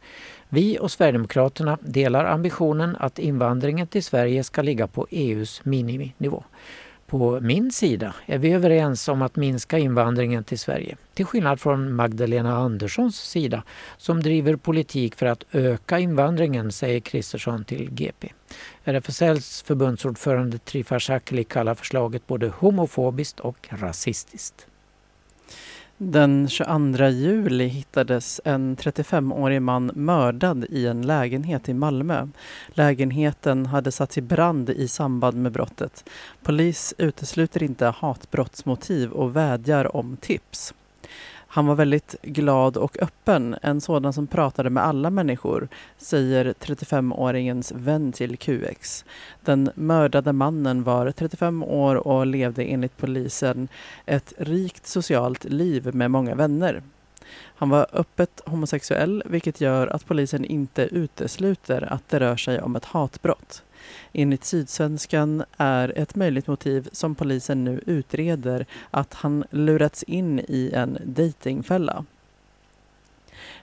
Vi och Sverigedemokraterna delar ambitionen att invandringen till Sverige ska ligga på EUs miniminivå. På min sida är vi överens om att minska invandringen till Sverige. Till skillnad från Magdalena Anderssons sida som driver politik för att öka invandringen, säger Kristersson till GP. RFSLs förbundsordförande Trifa Shakli kallar förslaget både homofobiskt och rasistiskt. Den 22 juli hittades en 35-årig man mördad i en lägenhet i Malmö. Lägenheten hade satts i brand i samband med brottet. Polis utesluter inte hatbrottsmotiv och vädjar om tips. Han var väldigt glad och öppen, en sådan som pratade med alla människor, säger 35-åringens vän till QX. Den mördade mannen var 35 år och levde enligt polisen ett rikt socialt liv med många vänner. Han var öppet homosexuell vilket gör att polisen inte utesluter att det rör sig om ett hatbrott. Enligt Sydsvenskan är ett möjligt motiv som polisen nu utreder att han lurats in i en dejtingfälla.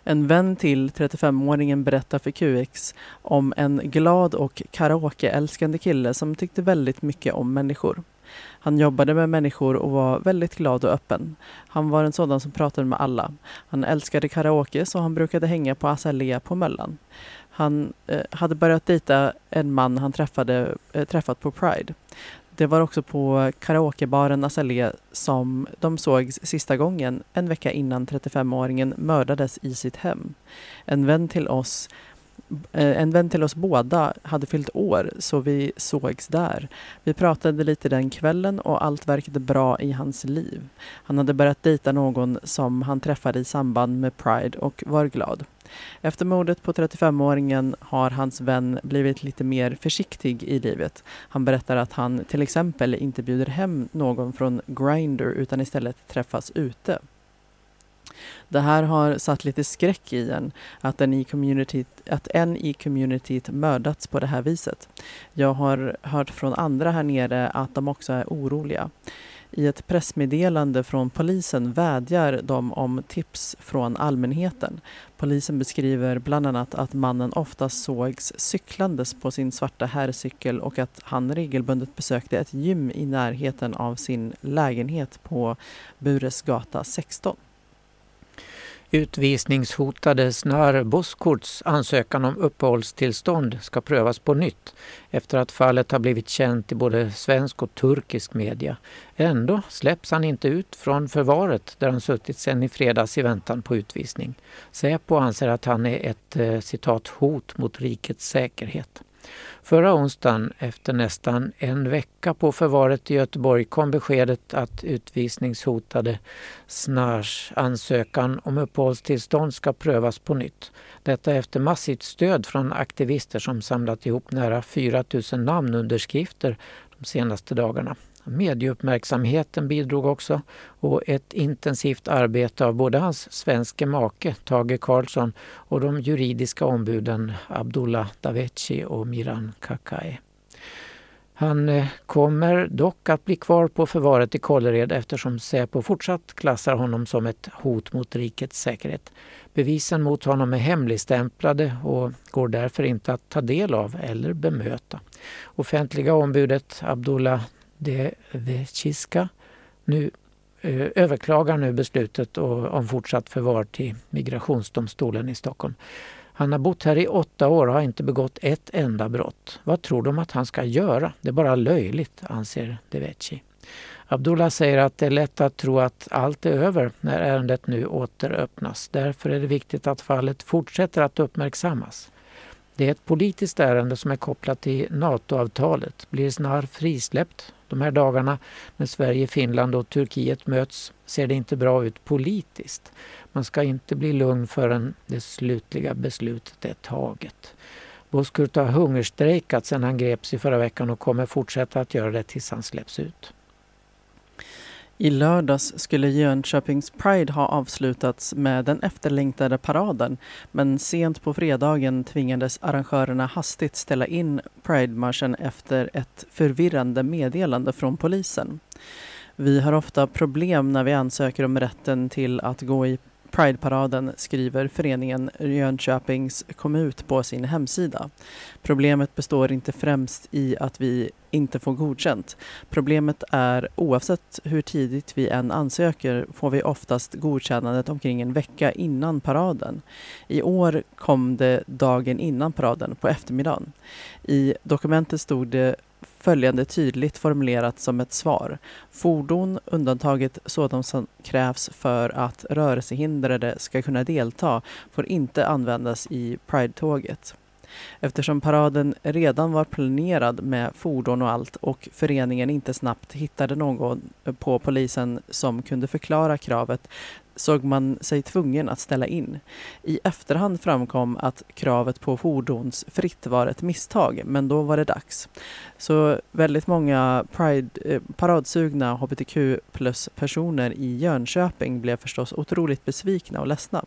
En vän till 35-åringen berättar för QX om en glad och karaokeälskande kille som tyckte väldigt mycket om människor. Han jobbade med människor och var väldigt glad och öppen. Han var en sådan som pratade med alla. Han älskade karaoke så han brukade hänga på Azalea på Möllan. Han eh, hade börjat dejta en man han träffade, eh, träffat på Pride. Det var också på karaokebaren Azalea som de sågs sista gången en vecka innan 35-åringen mördades i sitt hem. En vän till oss eh, en vän till oss båda hade fyllt år så vi sågs där. Vi pratade lite den kvällen och allt verkade bra i hans liv. Han hade börjat dejta någon som han träffade i samband med Pride och var glad. Efter mordet på 35-åringen har hans vän blivit lite mer försiktig i livet. Han berättar att han till exempel inte bjuder hem någon från Grindr utan istället träffas ute. Det här har satt lite skräck i en, att en i communityt, att en i communityt mördats på det här viset. Jag har hört från andra här nere att de också är oroliga. I ett pressmeddelande från polisen vädjar de om tips från allmänheten. Polisen beskriver bland annat att mannen ofta sågs cyklandes på sin svarta herrcykel och att han regelbundet besökte ett gym i närheten av sin lägenhet på Buresgata 16. Utvisningshotade Snar Boskurts ansökan om uppehållstillstånd ska prövas på nytt efter att fallet har blivit känt i både svensk och turkisk media. Ändå släpps han inte ut från förvaret där han suttit sedan i fredags i väntan på utvisning. Säpo anser att han är ett eh, citat hot mot rikets säkerhet. Förra onsdagen, efter nästan en vecka på förvaret i Göteborg, kom beskedet att utvisningshotade Snars ansökan om uppehållstillstånd ska prövas på nytt. Detta efter massivt stöd från aktivister som samlat ihop nära 4 000 namnunderskrifter de senaste dagarna. Medieuppmärksamheten bidrog också och ett intensivt arbete av både hans svenske make Tage Karlsson och de juridiska ombuden Abdullah Daveci och Miran Kakai. Han eh, kommer dock att bli kvar på förvaret i Kållered eftersom Säpo fortsatt klassar honom som ett hot mot rikets säkerhet. Bevisen mot honom är hemligstämplade och går därför inte att ta del av eller bemöta. Offentliga ombudet Abdullah det Vechiska nu eh, överklagar nu beslutet om fortsatt förvar till Migrationsdomstolen i Stockholm. Han har bott här i åtta år och har inte begått ett enda brott. Vad tror de att han ska göra? Det är bara löjligt, anser Deveci. Abdullah säger att det är lätt att tro att allt är över när ärendet nu återöppnas. Därför är det viktigt att fallet fortsätter att uppmärksammas. Det är ett politiskt ärende som är kopplat till NATO-avtalet. Blir Snar frisläppt de här dagarna när Sverige, Finland och Turkiet möts ser det inte bra ut politiskt. Man ska inte bli lugn förrän det slutliga beslutet är taget. Bozkurt har hungerstrejkat sedan han greps i förra veckan och kommer fortsätta att göra det tills han släpps ut. I lördags skulle Jönköpings Pride ha avslutats med den efterlängtade paraden men sent på fredagen tvingades arrangörerna hastigt ställa in Pride-marschen efter ett förvirrande meddelande från polisen. Vi har ofta problem när vi ansöker om rätten till att gå i Prideparaden skriver föreningen Jönköpings kommun på sin hemsida. Problemet består inte främst i att vi inte får godkänt. Problemet är oavsett hur tidigt vi än ansöker får vi oftast godkännandet omkring en vecka innan paraden. I år kom det dagen innan paraden på eftermiddagen. I dokumentet stod det följande tydligt formulerat som ett svar. Fordon, undantaget sådant som krävs för att rörelsehindrade ska kunna delta, får inte användas i Pride-tåget. Eftersom paraden redan var planerad med fordon och allt och föreningen inte snabbt hittade någon på polisen som kunde förklara kravet såg man sig tvungen att ställa in. I efterhand framkom att kravet på fordonsfritt var ett misstag, men då var det dags. Så väldigt många Pride, eh, paradsugna hbtq plus-personer i Jönköping blev förstås otroligt besvikna och ledsna.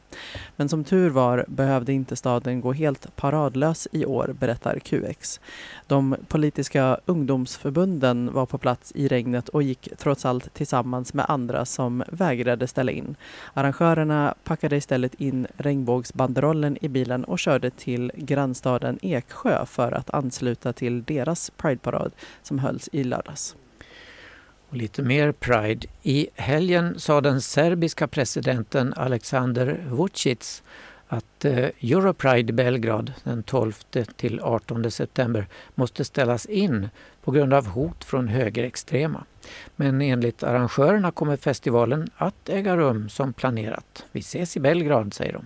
Men som tur var behövde inte staden gå helt paradlös i år, berättar QX. De politiska ungdomsförbunden var på plats i regnet och gick trots allt tillsammans med andra som vägrade ställa in. Arrangörerna packade istället in regnbågsbanderollen i bilen och körde till grannstaden Eksjö för att ansluta till deras Prideparad som hölls i lördags. Och lite mer Pride. I helgen sa den serbiska presidenten Alexander Vucic att eh, Europride i Belgrad den 12 till 18 september måste ställas in på grund av hot från högerextrema. Men enligt arrangörerna kommer festivalen att äga rum som planerat. Vi ses i Belgrad, säger de.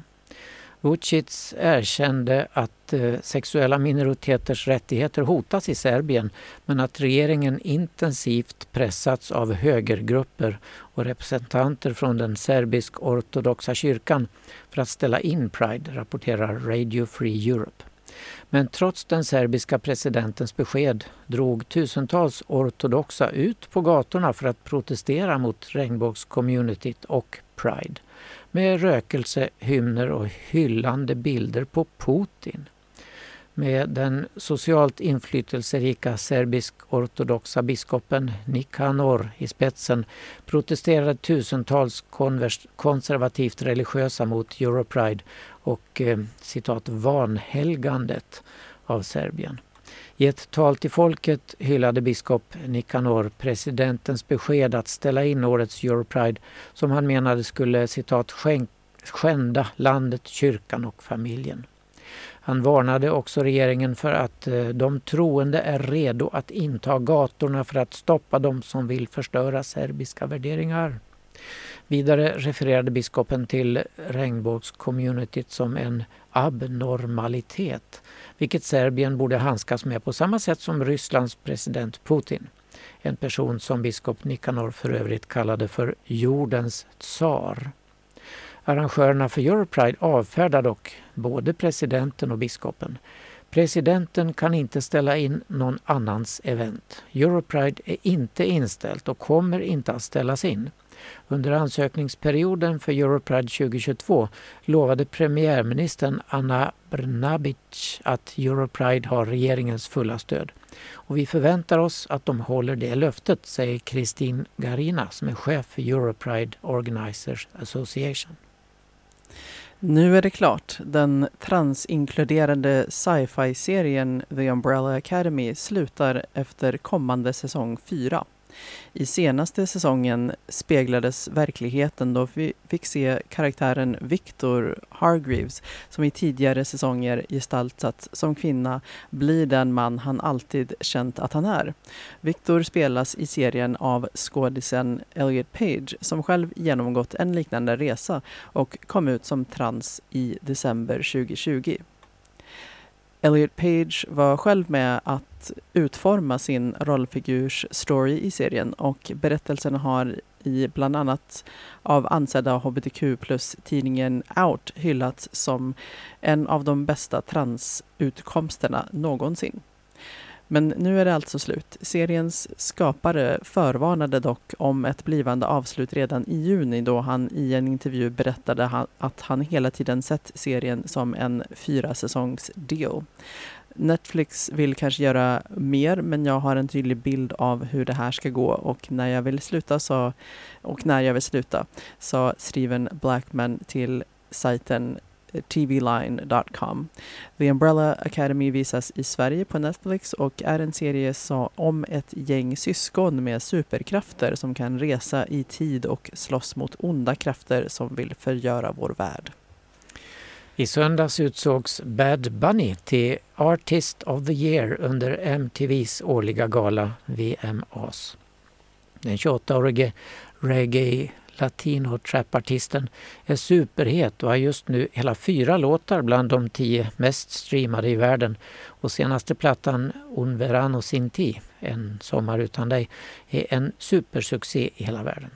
Vucic erkände att eh, sexuella minoriteters rättigheter hotas i Serbien men att regeringen intensivt pressats av högergrupper och representanter från den serbisk-ortodoxa kyrkan för att ställa in Pride, rapporterar Radio Free Europe. Men trots den serbiska presidentens besked drog tusentals ortodoxa ut på gatorna för att protestera mot regnbågscommunityt och Pride med rökelse, hymner och hyllande bilder på Putin. Med den socialt inflytelserika serbisk-ortodoxa biskopen Nikanor i spetsen protesterade tusentals konservativt religiösa mot Europride och eh, citat vanhelgandet av Serbien. I ett tal till folket hyllade biskop Nikanor presidentens besked att ställa in årets Europride som han menade skulle citat skända landet, kyrkan och familjen. Han varnade också regeringen för att eh, de troende är redo att inta gatorna för att stoppa dem som vill förstöra serbiska värderingar. Vidare refererade biskopen till regnbågscommunityt som en abnormalitet, vilket Serbien borde handskas med på samma sätt som Rysslands president Putin. En person som biskop Nikanor för övrigt kallade för jordens tsar. Arrangörerna för Europride avfärdar dock både presidenten och biskopen. Presidenten kan inte ställa in någon annans event. Europride är inte inställt och kommer inte att ställas in. Under ansökningsperioden för Europride 2022 lovade premiärministern Anna Brnabic att Europride har regeringens fulla stöd. Och vi förväntar oss att de håller det löftet, säger Kristin Garina som är chef för Europride Organizers Association. Nu är det klart. Den transinkluderande sci-fi-serien The Umbrella Academy slutar efter kommande säsong 4. I senaste säsongen speglades verkligheten då vi fick se karaktären Victor Hargreaves som i tidigare säsonger gestaltats som kvinna blir den man han alltid känt att han är. Victor spelas i serien av skådisen Elliot Page som själv genomgått en liknande resa och kom ut som trans i december 2020. Elliot Page var själv med att utforma sin rollfigurs story i serien och berättelsen har i bland annat av ansedda hbtq plus-tidningen Out hyllats som en av de bästa transutkomsterna någonsin. Men nu är det alltså slut. Seriens skapare förvarnade dock om ett blivande avslut redan i juni då han i en intervju berättade att han hela tiden sett serien som en fyra säsongs deal. Netflix vill kanske göra mer men jag har en tydlig bild av hur det här ska gå och när jag vill sluta så, och när jag vill sluta sa Steven Blackman till sajten tvline.com. The Umbrella Academy visas i Sverige på Netflix och är en serie om ett gäng syskon med superkrafter som kan resa i tid och slåss mot onda krafter som vill förgöra vår värld. I söndags utsågs Bad Bunny till Artist of the Year under MTVs årliga gala VMAs. Den 28-årige reggae latino trapartisten är superhet och har just nu hela fyra låtar bland de tio mest streamade i världen. Och senaste plattan Un verano sin ti, En sommar utan dig, är en supersuccé i hela världen.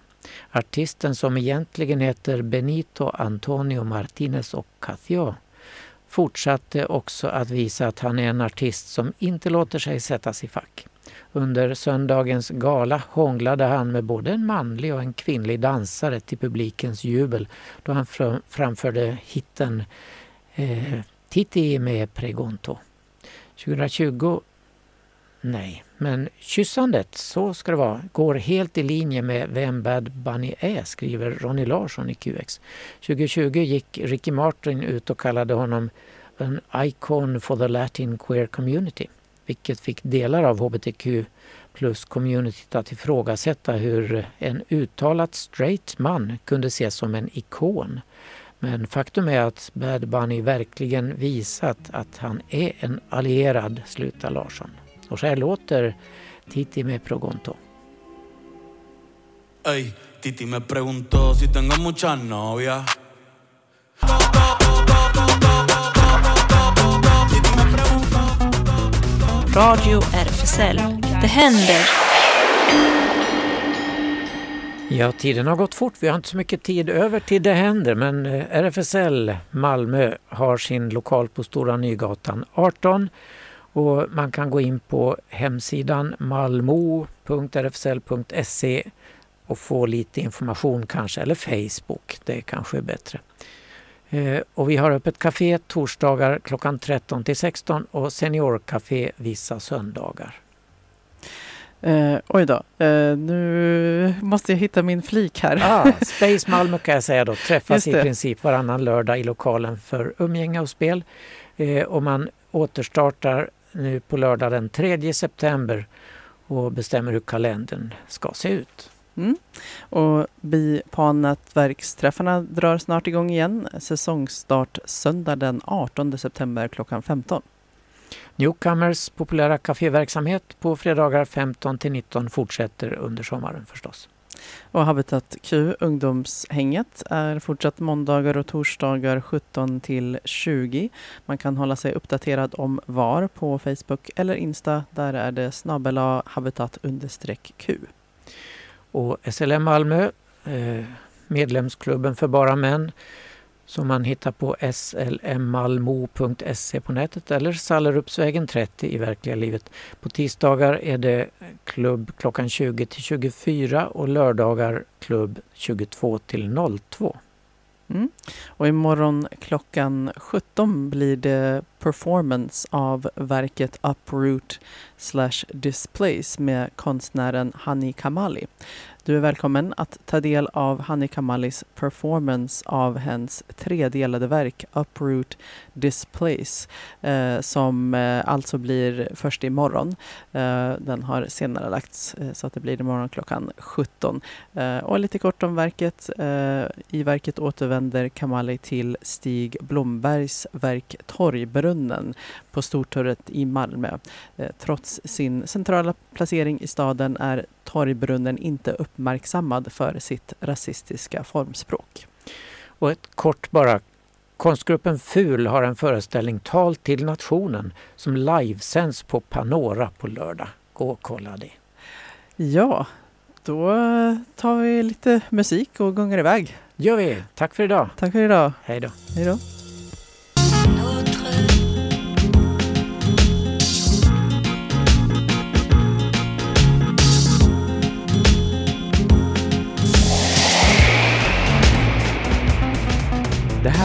Artisten som egentligen heter Benito Antonio Martinez Ocasio fortsatte också att visa att han är en artist som inte låter sig sättas i fack. Under söndagens gala hånglade han med både en manlig och en kvinnlig dansare till publikens jubel då han framförde hitten eh, Titti med Pregonto. 2020 Nej, men kyssandet, så ska det vara, går helt i linje med vem Bad Bunny är, skriver Ronny Larsson i QX. 2020 gick Ricky Martin ut och kallade honom en icon for the Latin queer community vilket fick delar av hbtq plus-communityt att ifrågasätta hur en uttalat straight man kunde ses som en ikon. Men faktum är att Bad Bunny verkligen visat att han är en allierad, slutar Larsson. Och så här låter Titi med Progonto. Hey, Titi me preguntó si tengo muchas novias Radio RFSL. Det händer! Ja, tiden har gått fort. Vi har inte så mycket tid över till Det händer, men eh, RFSL Malmö har sin lokal på Stora Nygatan 18 och man kan gå in på hemsidan malmo.rfsl.se och få lite information kanske, eller Facebook, det kanske är bättre. Eh, och vi har öppet café torsdagar klockan 13 till 16 och seniorcafé vissa söndagar. Eh, oj då, eh, nu måste jag hitta min flik här. Ah, Space Malmö kan jag säga då, träffas i princip varannan lördag i lokalen för umgänge och spel. Eh, och man återstartar nu på lördag den 3 september och bestämmer hur kalendern ska se ut. Mm. Och Bipan-nätverksträffarna drar snart igång igen. Säsongstart söndag den 18 september klockan 15. Newcomers populära kaféverksamhet på fredagar 15 till 19 fortsätter under sommaren förstås. Och Habitat Q, ungdomshänget, är fortsatt måndagar och torsdagar 17 till 20. Man kan hålla sig uppdaterad om var på Facebook eller Insta. Där är det snabel habitat Q. Och SLM Malmö, eh, medlemsklubben för bara män, som man hittar på slmmalmo.se på nätet eller Sallerupsvägen 30 i verkliga livet. På tisdagar är det klubb klockan 20 till 24 och lördagar klubb 22 till 02. Mm. Och imorgon klockan 17 blir det performance av verket Uproot slash Displace med konstnären Hani Kamali. Du är välkommen att ta del av Hani Kamalis performance av hennes tredelade verk Uproot Displace eh, som eh, alltså blir först imorgon. Eh, den har senare lagts eh, så att det blir imorgon klockan 17. Eh, och lite kort om verket. Eh, I verket återvänder Kamali till Stig Blombergs verk Torgbrunnen på Stortorget i Malmö. Trots sin centrala placering i staden är Torgbrunnen inte uppmärksammad för sitt rasistiska formspråk. Och ett kort bara. Konstgruppen FUL har en föreställning Tal till nationen som livesänds på Panora på lördag. Gå och kolla det. Ja, då tar vi lite musik och gungar iväg. gör vi. Tack för idag. Tack för idag. Hej då. Hej då.